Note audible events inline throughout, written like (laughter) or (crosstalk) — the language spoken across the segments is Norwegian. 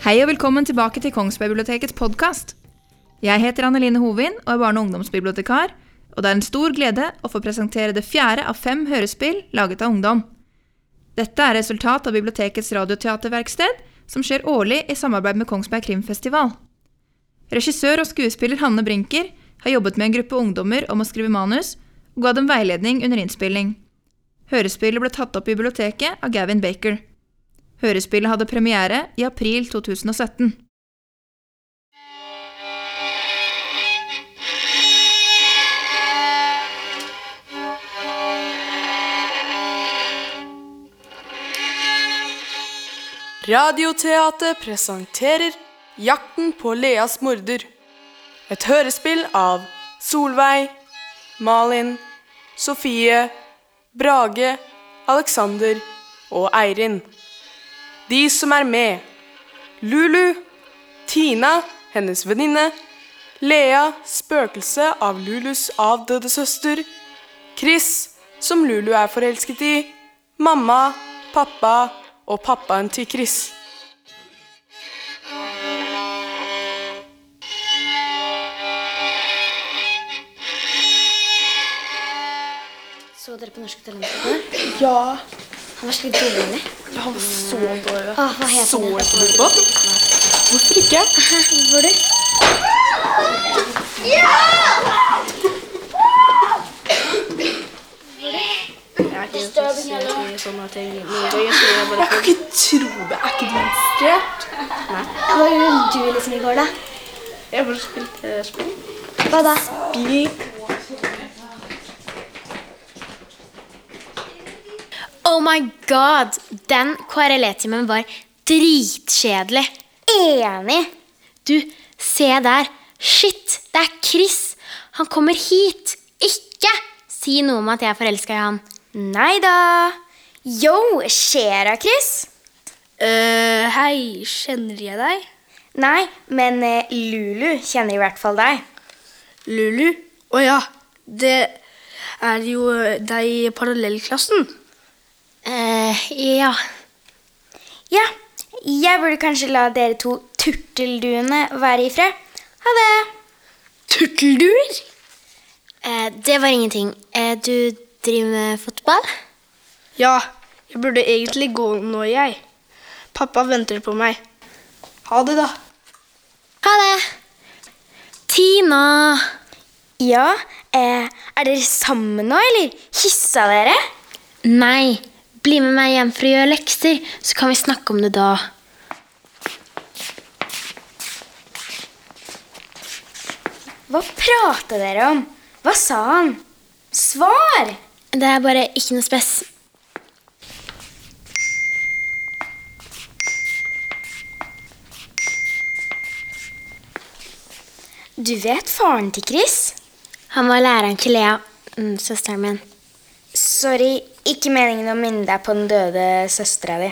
Hei og velkommen tilbake til Kongsbergbibliotekets podkast. Jeg heter Anneline Hovin og er barne- og ungdomsbibliotekar, og det er en stor glede å få presentere det fjerde av fem hørespill laget av ungdom. Dette er resultat av bibliotekets radioteaterverksted, som skjer årlig i samarbeid med Kongsberg Krimfestival. Regissør og skuespiller Hanne Brinker har jobbet med en gruppe ungdommer om å skrive manus, og ga dem veiledning under innspilling. Hørespillet ble tatt opp i biblioteket av Gavin Baker. Hørespillet hadde premiere i april 2017. Radioteatet presenterer Jakten på Leas morder. Et hørespill av Solveig, Malin, Sofie, Brage, Alexander og Eirin. De som er med Lulu, Tina, hennes venninne, Lea, spøkelse av Lulus avdøde søster, Chris, som Lulu er forelsket i, mamma, pappa og pappaen til Chris. Så dere på Norske Talenter? Ja, Han var skikkelig dårlig. han var så dårlig. Ah, hva Så ikke du på? Hvorfor ikke? Hvor du? Jeg kan ikke tro det. Er ikke du inspirert? Hva gjorde du liksom i går, da? Jeg bare spilte spill. Hva da? Oh my god! Den KRLE-timen var dritkjedelig. Enig. Du, se der. Shit, det er Chris. Han kommer hit. Ikke si noe om at jeg er forelska i han. Nei da. Yo, skjer det, Chris? Uh, hei, kjenner jeg deg? Nei, men uh, Lulu kjenner i hvert fall deg. Lulu? Å ja, det er jo eh, deg i parallellklassen. Eh ja. Ja, jeg burde kanskje la dere to turtelduene være i fred. Ha det. Turtelduer? Uh, det var ingenting. Uh, du driver med fotball? Ja, jeg burde egentlig gå nå, jeg. Pappa venter på meg. Ha det, da. Ha det! Tina! Ja, eh, er dere sammen nå, eller? Kyssa dere? Nei, bli med meg hjem for å gjøre lekser, så kan vi snakke om det da. Hva prata dere om? Hva sa han? Svar! Det er bare ikke noe spes. Du vet faren til Chris? Han var læreren til Lea, mm, søsteren min. Sorry, ikke meningen å minne deg på den døde søstera di.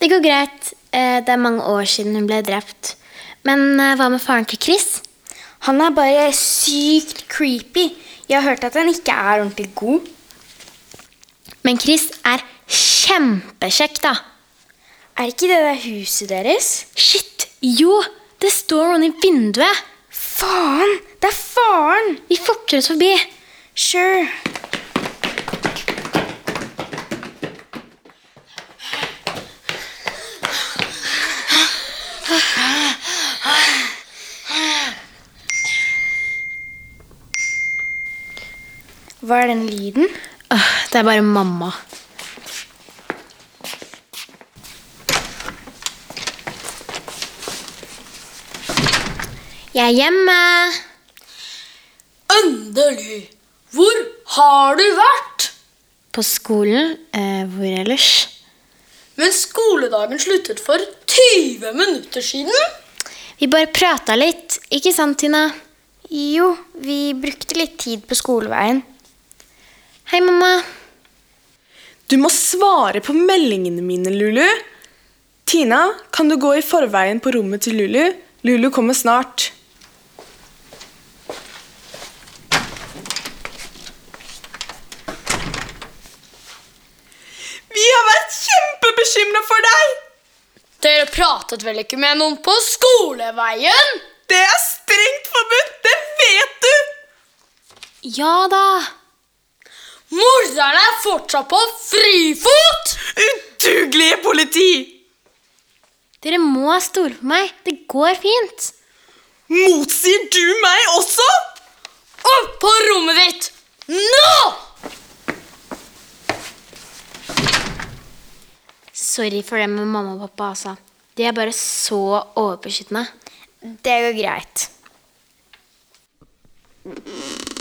Det går greit. Eh, Det er mange år siden hun ble drept. Men eh, hva med faren til Chris? Han er bare sykt creepy. Jeg har hørt at han ikke er ordentlig god. Men Chris er kjempekjekk, da. Er ikke det der huset deres? Shit! Jo, det står noen i vinduet. Faen! Det er faren! Vi forter oss forbi. Sure. Hva er den lyden? Det er bare mamma. Jeg er hjemme. Endelig! Hvor har du vært? På skolen. Eh, hvor ellers? Men skoledagen sluttet for 20 minutter siden. Vi bare prata litt, ikke sant, Tina? Jo, vi brukte litt tid på skoleveien. Hei, mamma. Du må svare på meldingene mine, Lulu. Tina, kan du gå i forveien på rommet til Lulu? Lulu kommer snart. Vi har vært kjempebekymra for deg! Dere pratet vel ikke med noen på skoleveien? Det er strengt forbudt, det vet du! Ja da. Morderne er fortsatt på frifot! Udugelige politi! Dere må stole på meg. Det går fint. Motsier du meg også? Opp på rommet ditt! Nå! Sorry for det med mamma og pappa, altså. De er bare så overbeskyttende. Det går greit. Hva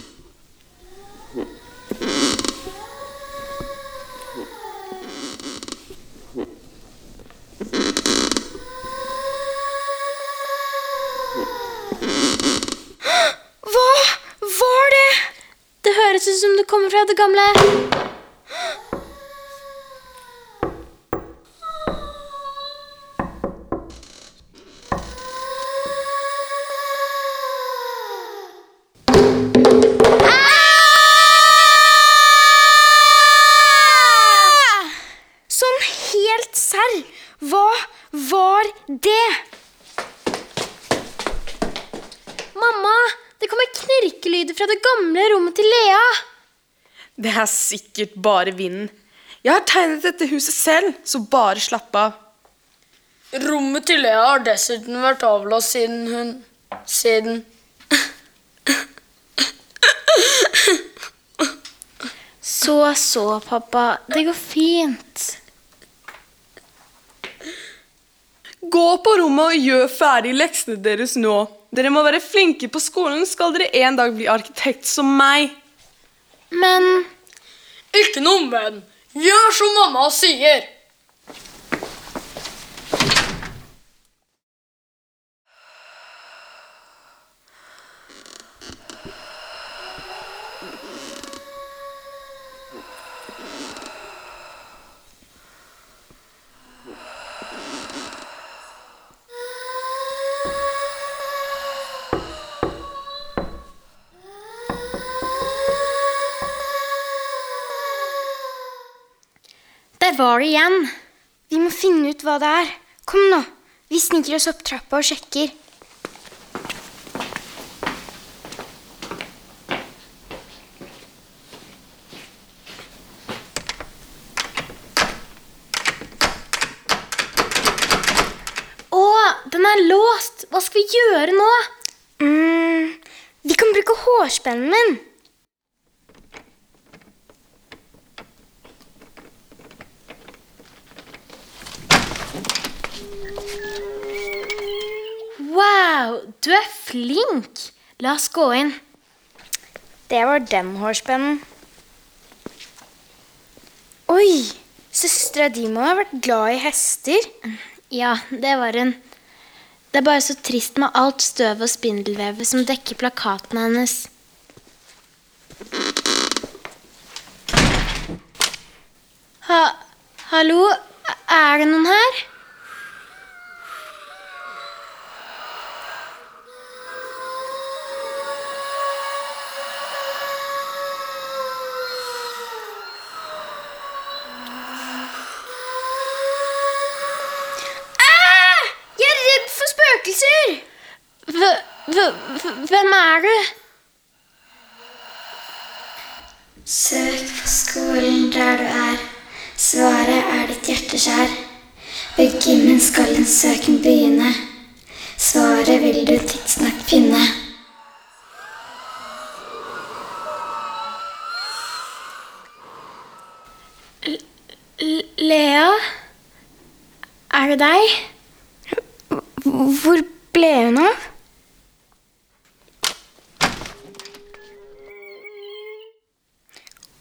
som det kommer fra det gamle Det er sikkert bare vinden. Jeg har tegnet dette huset selv, så bare slapp av. Rommet til Lea har dessuten vært avlåst siden hun Siden Så så, pappa. Det går fint. Gå på rommet og gjør ferdig leksene deres nå. Dere må være flinke på skolen, skal dere en dag bli arkitekt som meg. Men Ikke noe men. Gjør som mamma sier. Var det igjen. Vi må finne ut hva det er. Kom nå. Vi sniker oss opp trappa og sjekker. Å, den er låst. Hva skal vi gjøre nå? Mm, vi kan bruke hårspennen min. Du er flink. La oss gå inn. Det var den hårspennen. Oi! Søstera di må ha vært glad i hester. Ja, det var hun. Det er bare så trist med alt støv og spindelvevet som dekker plakatene hennes. Ha, hallo? Er det noen her? Lea? Er det deg? Hvor ble hun av?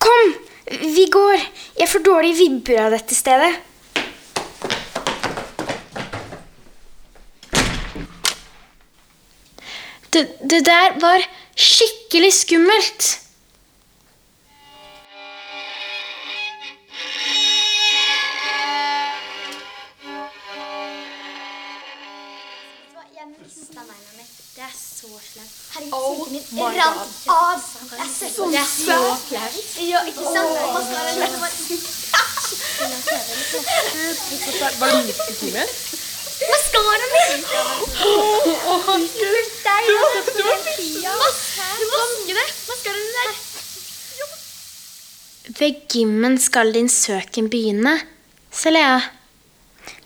Kom! Vi går. Jeg får dårlige vibber av dette stedet. Det, det der var skikkelig skummelt. Herregud, my min rant av. Jeg det. er så flaut. Ja, ikke sant? Maskaraen min var Var det midt i timen? Maskaraen min! Du må vaske det. Maskaraen din der. Ved gymmen skal din søken begynne, Selea.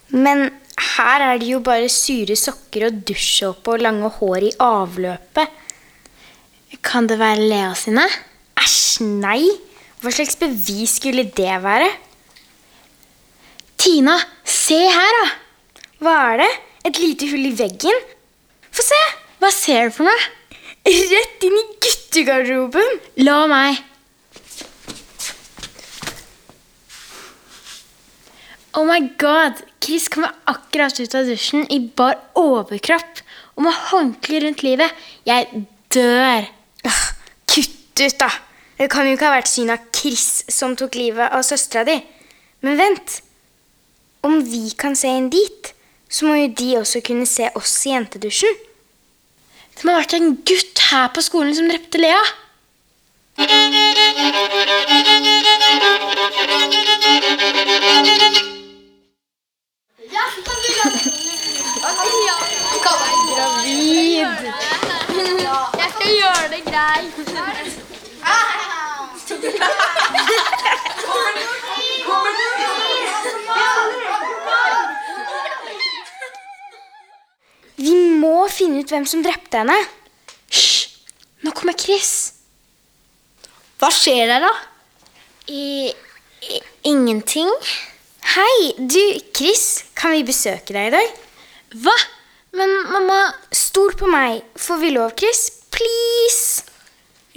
Men her er det jo bare sure sokker og dusjsåpe og lange hår i avløpet. Kan det være Lea sine? Æsj, nei! Hva slags bevis skulle det være? Tina, se her, da! Hva er det? Et lite hull i veggen? Få se! Hva ser du for noe? Rett inn i guttegarderoben! La meg. Oh my god! Chris kommer akkurat ut av dusjen i bar overkropp og med håndkle rundt livet. Jeg dør. Kutt ut, da! Det kan jo ikke ha vært synet av Chris som tok livet av søstera di. Men vent! Om vi kan se inn dit, så må jo de også kunne se oss i jentedusjen. Det må ha vært en gutt her på skolen som drepte Lea. (laughs) Jeg skal gjøre det greit. Vi må finne ut hvem som drepte henne. Hysj! Nå kommer Chris. Hva skjer der, da? I, i ingenting. Hei, du, Chris. Kan vi besøke deg i dag? Hva? Men mamma Stol på meg. Får vi lov, Chris? Please!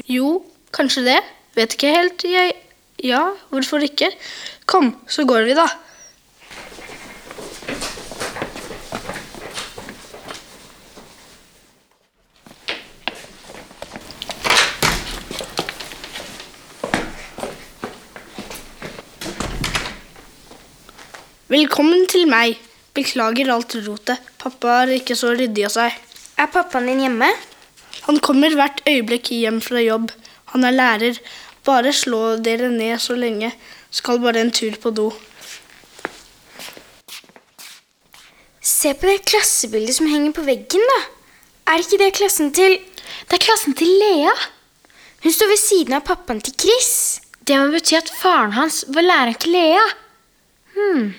Jo, kanskje det. Vet ikke helt. Jeg Ja, hvorfor ikke? Kom, så går vi, da. Velkommen til meg. Beklager alt rotet. Pappa er ikke så ryddig av seg. Er pappaen din hjemme? Han kommer hvert øyeblikk hjem fra jobb. Han er lærer. Bare slå dere ned så lenge. Skal bare en tur på do. Se på det klassebildet som henger på veggen, da. Er ikke det klassen til Det er klassen til Lea. Hun står ved siden av pappaen til Chris. Det må bety at faren hans var læreren til Lea. Hmm.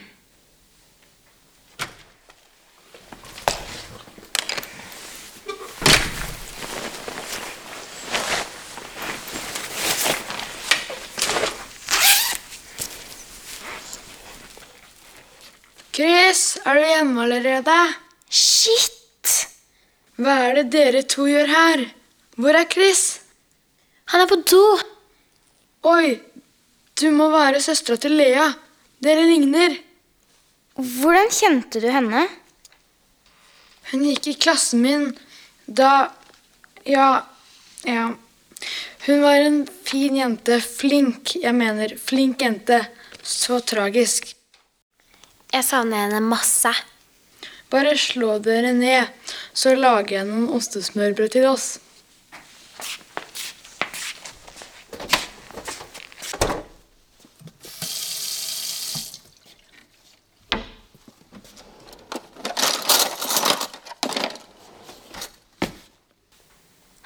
Chris, er du hjemme allerede? Shit! Hva er det dere to gjør her? Hvor er Chris? Han er på do. Oi, du må være søstera til Lea. Dere ligner. Hvordan kjente du henne? Hun gikk i klassen min da Ja, ja. Hun var en fin jente. Flink, jeg mener. Flink jente. Så tragisk. Jeg savner henne masse. Bare slå dere ned, så lager jeg noen ostesmørbrød til oss.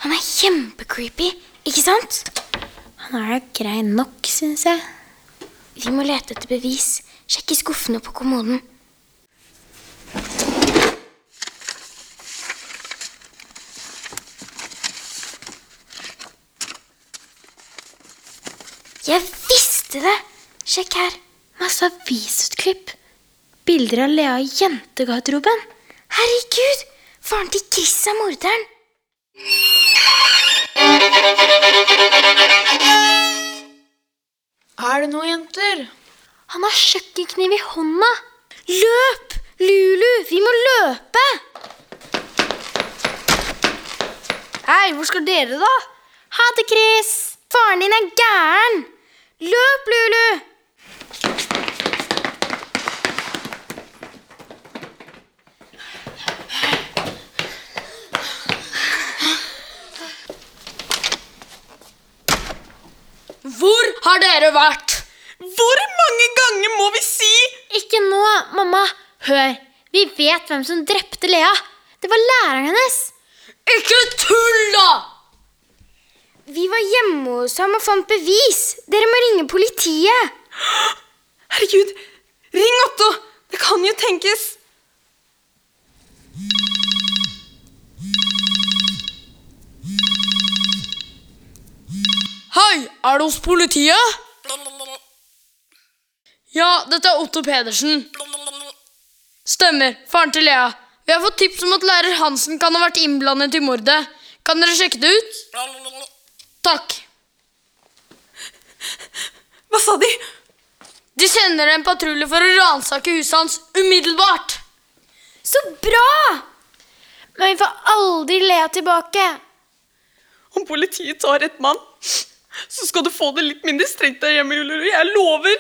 Han er kjempecreepy, ikke sant? Han er da grei nok, syns jeg. Vi må lete etter bevis. Sjekke skuffene på kommoden. Jeg visste det! Sjekk her. Masse avisutklipp. Bilder av Lea i jentegarderoben. Herregud! Faren til Chris er morderen. Er det noe, jenter? Han har kjøkkenkniv i hånda. Løp! Lulu, vi må løpe! Hei, hvor skal dere, da? Ha det, Chris! Faren din er gæren! Løp, Lulu! Hvor har dere vært? Hvor mange ganger må vi si Ikke nå, mamma. Hør, vi vet hvem som drepte Lea. Det var læreren hennes. Ikke tull, da! Vi var hjemme hos ham og fant bevis. Dere må ringe politiet. Herregud, ring Otto! Det kan jo tenkes. Hei, er det hos politiet? Ja, dette er Otto Pedersen. Stemmer, faren til Lea. Vi har fått tips om at lærer Hansen kan ha vært innblandet i mordet. Kan dere sjekke det ut? Takk. Hva sa de? De sender en patrulje for å ransake huset hans umiddelbart. Så bra! Men vi får aldri Lea tilbake. Om politiet tar rett mann, så skal du få det litt mindre strengt der hjemme, Julie. Jeg lover.